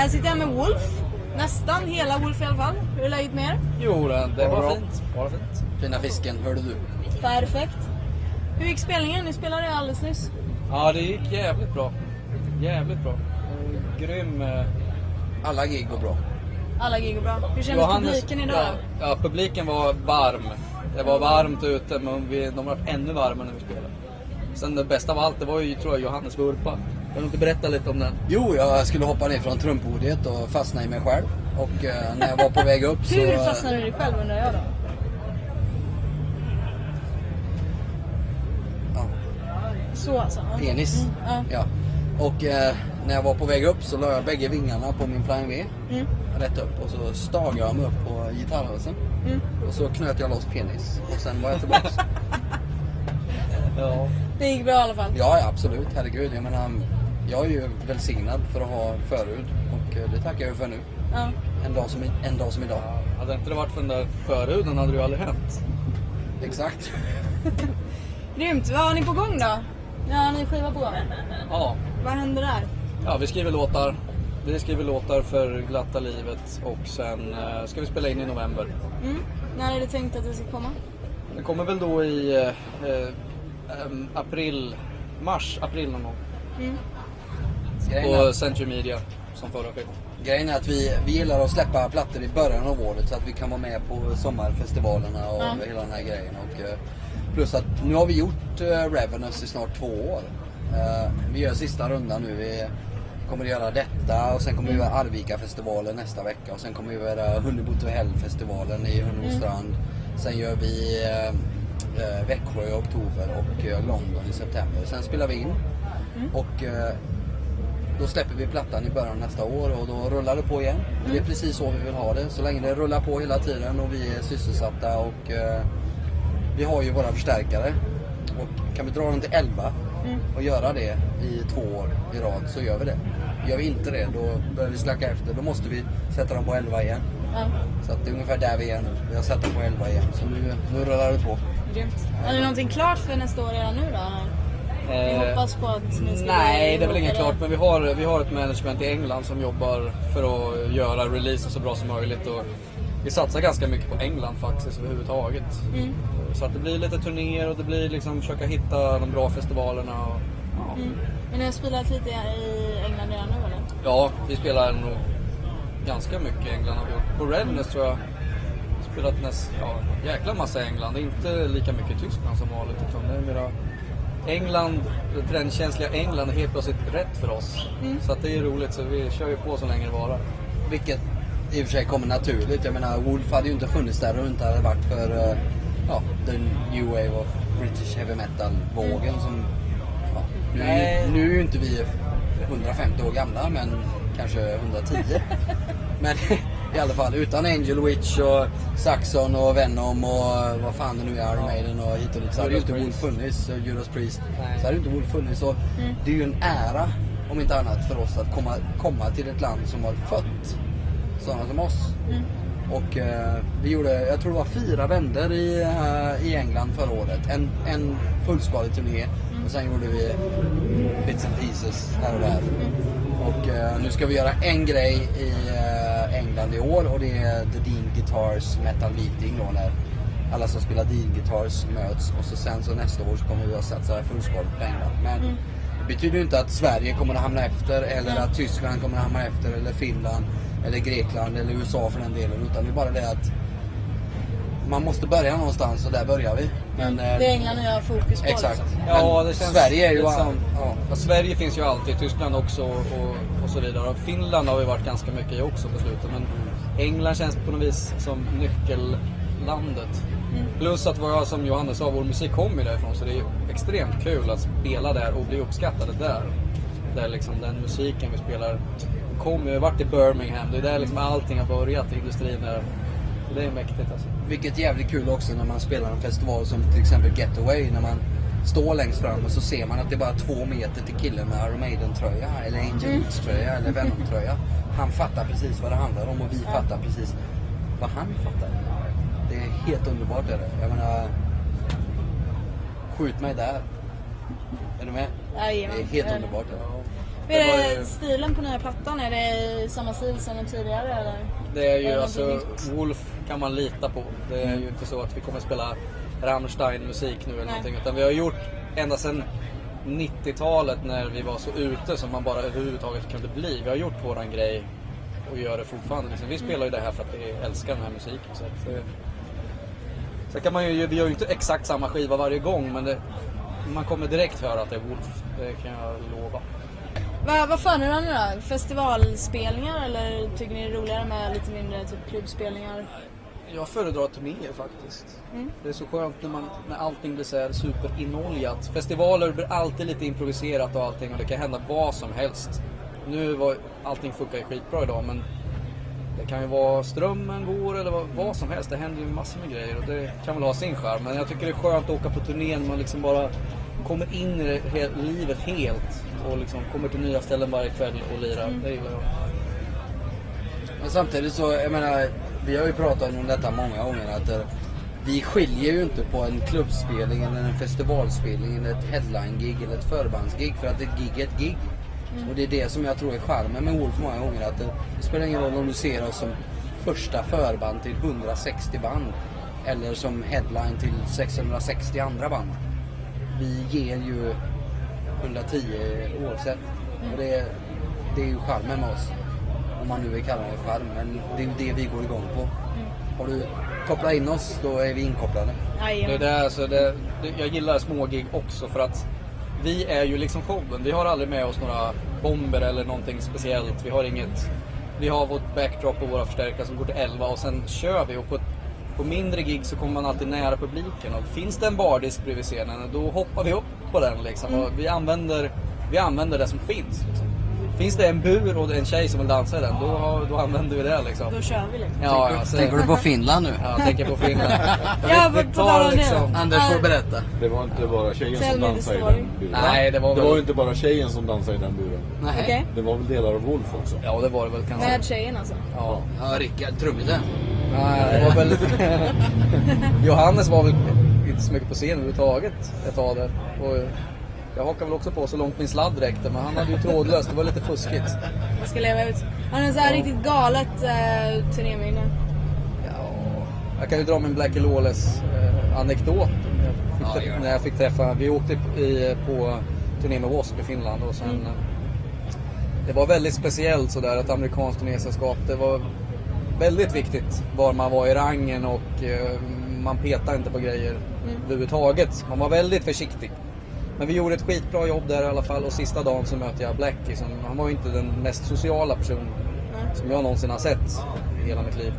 Här sitter jag med Wolf. Nästan hela Wolf i alla fall. Hur är läget med er? Jo, det var Bra. fint. Bara fint. Fina fisken, hörde du? Perfekt. Hur gick spelningen? Ni spelade ju alldeles nyss. Ja, det gick jävligt bra. Jävligt bra. Grym. eh, Alla gig går bra. Alla gig går bra. Hur kändes publiken idag? Ja, ja, publiken var varm. Det var varmt ute, men vi, de var ännu varmare när vi spelade. Sen det bästa av allt, det var ju tror jag Johannes vurpa. Kan du inte berätta lite om den? Jo, jag skulle hoppa ner från trumpodiet och fastna i mig själv. Och eh, när jag var på väg upp så... Hur eh, fastnade du själv undrar jag då? Ja, Så alltså? Penis. Mm, ja. Ja. Och eh, när jag var på väg upp så la jag bägge vingarna på min Flying V. Mm. Rätt upp och så stagade jag mig upp på gitarrhalsen. Mm. Och så knöt jag loss penis. Och sen var jag tillbaks. Ja. Det gick bra i alla fall. ja, ja, absolut. Herregud. Jag menar, jag är ju välsignad för att ha förhud. Och eh, det tackar jag för nu. Ja. En dag som, en dag som idag. Hade inte det varit för den där förhuden hade det ju aldrig hänt. Exakt. Grymt. Vad har ni på gång då? Ja, har ni skiva på gång? Ja. Vad händer där? Ja, vi skriver låtar. Vi skriver låtar för glatta livet och sen eh, ska vi spela in i november. Mm. När är det tänkt att det ska komma? Det kommer väl då i eh, eh, april, mars, april någon gång. Mm. På Century Media som förra skivan. grejen är att vi, vi gillar att släppa plattor i början av året så att vi kan vara med på sommarfestivalerna och Ja. hela den här grejen. Och, eh, plus att nu har vi gjort uh, Revenus i snart två år. Eh, vi gör sista rundan nu. Vi kommer att göra detta och sen kommer vi göra Arvika-festivalen nästa vecka och sen kommer vi göra Hunnebo to Hell-festivalen i Hunnebostrand. Sen gör vi eh, eh, Växjö i oktober och eh, London i september. Sen spelar vi in. Och eh, då släpper vi plattan i början av nästa år och då rullar det på igen. Det är precis så vi vill ha det. Så länge det rullar på hela tiden och vi är sysselsatta och eh, vi har ju våra förstärkare. Och kan vi dra dem till 11 och göra det i två år i rad så gör vi det. Gör vi inte det då börjar vi slacka efter. Då måste vi sätta dem på 11 igen. Ja. Så att det är ungefär där vi är nu. Vi har satt dem på 11 igen. Så nu, nu rullar det på. Grymt. Har ni någonting klart för nästa år redan nu då? Ni hoppas på att ni ska Eh, Nej, det är väl inget klart. Men vi har, vi har ett management i England som jobbar för att göra releasen så bra som möjligt. Och vi satsar ganska mycket på England faktiskt överhuvudtaget. Mm. Så att det blir lite turnéer och det blir liksom försöka hitta de bra festivalerna. Och, ja. Mm. Men ni har spelat lite i England redan nu eller? ja, vi spelar nog ganska mycket i England vi. På Redness tror jag spelat näst, ja, jäkla massa i England. Inte lika mycket i Tyskland som vanligt. Utan det är mera England, det trendkänsliga England är helt plötsligt rätt för oss. Så att det är roligt så vi kör ju på så länge det varar. Vilket i och för sig kommer naturligt. Jag menar Wolf hade ju inte funnits där och inte hade varit för eh, ja, the new wave of British heavy metal vågen som ja, nu, är ju, nu är ju inte vi 150 år gamla men kanske 110. men i alla fall utan Angel Witch och Saxon och Venom och eh, vad fan det nu är Iron Maiden och hit och dit så hade ju inte Wolf funnits. och Judas Priest. Nej. Så hade ju inte Wolf funnits. Och Det är ju en ära om inte annat för oss att komma, komma till ett land som har fött sådana som oss. Och eh, vi gjorde, jag tror det var fyra vändor i, eh, i England förra året. En, en fullskalig turné och sen gjorde vi bits and pieces här och där. Och eh, nu ska vi göra en grej i eh, England i år och det är The Dean Guitars Metal Meeting då när alla som spelar Dean Guitars möts och så sen så nästa år så kommer vi att satsa fullskaligt på England. Men det betyder ju inte att Sverige kommer att hamna efter eller att Tyskland kommer att hamna efter eller Finland eller Grekland eller USA för den delen utan det är bara det att man måste börja någonstans och där börjar vi. Men, eh, Det är England ni har fokus på Exakt. liksom. Ja, det känns Sverige är ju... Ja, Ja, Sverige finns ju alltid, Tyskland också och, och så vidare. Och Finland har vi varit ganska mycket i också på slutet. Men England känns på något vis som nyckellandet. Plus att vad jag, som Johannes sa, vår musik kommer ju därifrån. Så det är ju extremt kul att spela där och bli uppskattade där. Där liksom den musiken vi spelar kommer ju, varit i Birmingham. Det är där liksom allting har börjat i industrin där. Det är mäktigt alltså. Vilket är jävligt kul också när man spelar en festival som till exempel Getaway. När man står längst fram och så ser man att det är bara två meter till killen med Iron Maiden-tröja eller Angel Witch-tröja eller Venom-tröja. Han fattar precis vad det handlar om och vi fattar precis vad han fattar. Det är helt underbart är det. Jag menar... Skjut mig där. Är du med? Det är helt underbart. Är det. Är var ju- stilen på nya plattan? Är det samma stil som den tidigare eller? Det är ju det alltså? Wolf kan man lita på. Det är ju inte så att vi kommer spela Rammstein-musik nu eller Nej. någonting. Utan vi har gjort ända sedan 90-talet när vi var så ute som man bara överhuvudtaget kunde bli. Vi har gjort våran grej och gör det fortfarande. Liksom. Vi spelar ju det här för att vi älskar den här musiken. Så att, eh, Sen kan man ju, vi gör ju inte exakt samma skiva varje gång men det, man kommer direkt höra att det är Wolf. Det kan jag lova. Vad, vad föredrar ni då? Festivalspelningar eller tycker ni det är roligare med lite mindre typ klubbspelningar? Jag föredrar turnéer faktiskt. Mm. Det är så skönt när, man, när allting blir så här superinnoljat. Festivaler blir alltid lite improviserat och allting och det kan hända vad som helst. Nu var allting funkar ju skitbra idag men det kan ju vara strömmen går eller vad, vad som helst. Det händer ju massor med grejer och det kan väl ha sin charm. Men jag tycker det är skönt att åka på turné när man liksom bara kommer in i det, he, livet helt och liksom kommer till nya ställen varje kväll och lirar. Det gillar jag. Men samtidigt så, jag menar, vi har ju pratat om detta många gånger att eh, vi skiljer ju inte på en klubbspelning eller en festivalspelning eller ett headline-gig eller ett förbandsgig för att ett gig är ett gig. Och det är det som jag tror är charmen med Wolf många gånger att det, det spelar ingen roll om du ser oss som första förband till 160 band eller som headline till 660 andra band. Vi ger ju 110 oavsett. Och det, det är ju charmen med oss. Om man nu vill kalla det charm. Men det är ju det vi går igång på. Har du kopplat in oss, då är vi inkopplade. Det är Jajamän. det, alltså det, det, jag gillar smågig också för att vi är ju liksom showen. Vi har aldrig med oss några bomber eller någonting speciellt. Vi har inget... Vi har vårt backdrop och våra förstärkare som går till 11 och sen kör vi. Och på, på mindre gig så kommer man alltid nära publiken. Och finns det en bardisk bredvid scenen, då hoppar vi upp på den liksom. Och vi, använder, vi använder det som finns. Liksom. Finns det en bur och en tjej som vill dansa i den, då, då använder vi det liksom. Då kör vi liksom. Ja, tänker, ja, så- tänker du på Finland nu? Ja, jag tänker på Finland. Ja, Vi- vi tar det. liksom- Anders får berätta. Det var inte bara tjejen Tell som dansade i den buren. Nej, det var Det väl... var ju inte bara tjejen som dansade i den buren. Nej. Okej. Det var väl delar av Wolf också. Ja, det var det väl kanske. Med tjejen alltså. Ja. Ja, Rickard, trummisen. Nej, det var väl... Johannes var väl inte så mycket på scen överhuvudtaget ett tag där. Och jag hakade väl också på så långt min sladd räckte, men han hade ju trådlöst. Det var lite fuskigt. Jag ska leva ut. Har ni så här riktigt galet eh, turnéminne? Ja, jag kan ju dra min Blackie Lawless eh, anekdot. Jag Ja, när jag fick träffa, vi åkte i, på turné med W.A.S.P. i Finland och sen Mm. eh, Det var väldigt speciellt sådär, ett amerikanskt turnésällskap. Det var väldigt viktigt var man var i rangen och eh, man petade inte på grejer Mm. överhuvudtaget. Man var väldigt försiktig. Men vi gjorde ett skitbra jobb där i alla fall och sista dagen så mötte jag Blackie. Som, han var ju inte den mest sociala personen Nej. som jag någonsin har sett i hela mitt liv.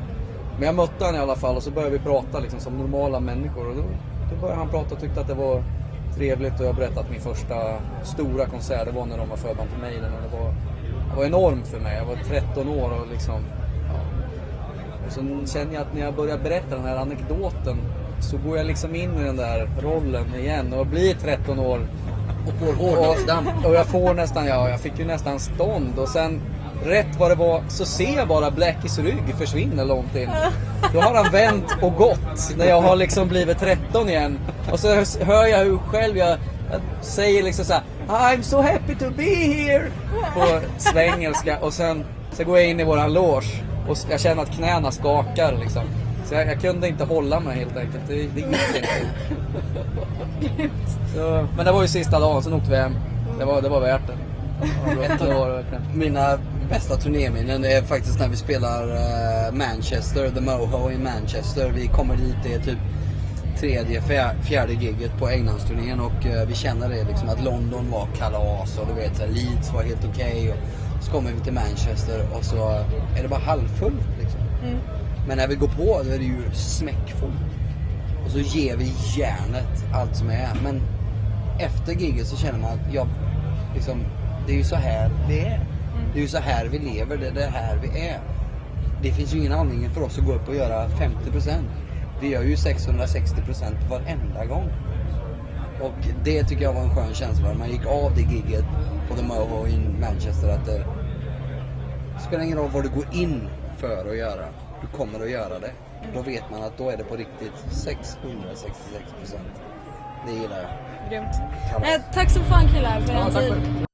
Men jag mötte han i alla fall och så började vi prata liksom som normala människor. Och då, då började han prata och tyckte att det var trevligt och jag berättade att min första stora konsert det var när de var förband till Maiden. Och det, var, det var enormt för mig. Jag var 13 år och liksom... Sen känner jag att när jag börjar berätta den här anekdoten så går jag liksom in i den där rollen igen och blir 13 år Och får hårdrocksdamm. och, och jag får nästan, ja jag fick ju nästan stånd och sen rätt vad det var så ser jag bara Blackies rygg försvinna långt in. Då har han vänt och gått när jag har liksom blivit 13 igen. Och så hör jag hur själv jag, jag säger liksom så här: I'm so happy to be here på svengelska och sen så går jag in i våran loge och jag känner att knäna skakar liksom. Så jag, jag kunde inte hålla mig helt enkelt. Det, det gick inte. Så, men det var ju sista dagen, sen åkte vi hem. Det var, det var värt det. Det var det. Mina bästa turnéminnen är faktiskt när vi spelar eh, Manchester, The Moho i Manchester. Vi kommer dit, det är typ tredje, fjär- fjärde giget på Englandsturnén och eh, vi känner det liksom att London var kalas och du vet så här, Leeds var helt okej. och så kommer vi till Manchester och så är det bara halvfullt liksom. Men när vi går på då är det ju smäckfullt. Och så ger vi järnet allt som är. Men efter giget så känner man att jag, liksom, det är ju så här vi är. Det är ju så här vi lever, det är det här vi är. Det finns ju ingen anledning för oss att gå upp och göra 50%. Vi gör ju 660% varenda gång. Och det tycker jag var en skön känsla. Man gick av det giget på The Moho i Manchester att det spelar ingen roll vad du går in för att göra. Du kommer att göra det. Då vet man att då är det på riktigt 666%. Det gillar jag. Grymt. Kalas. Eh, tack så fan killar för Ja, tack tid.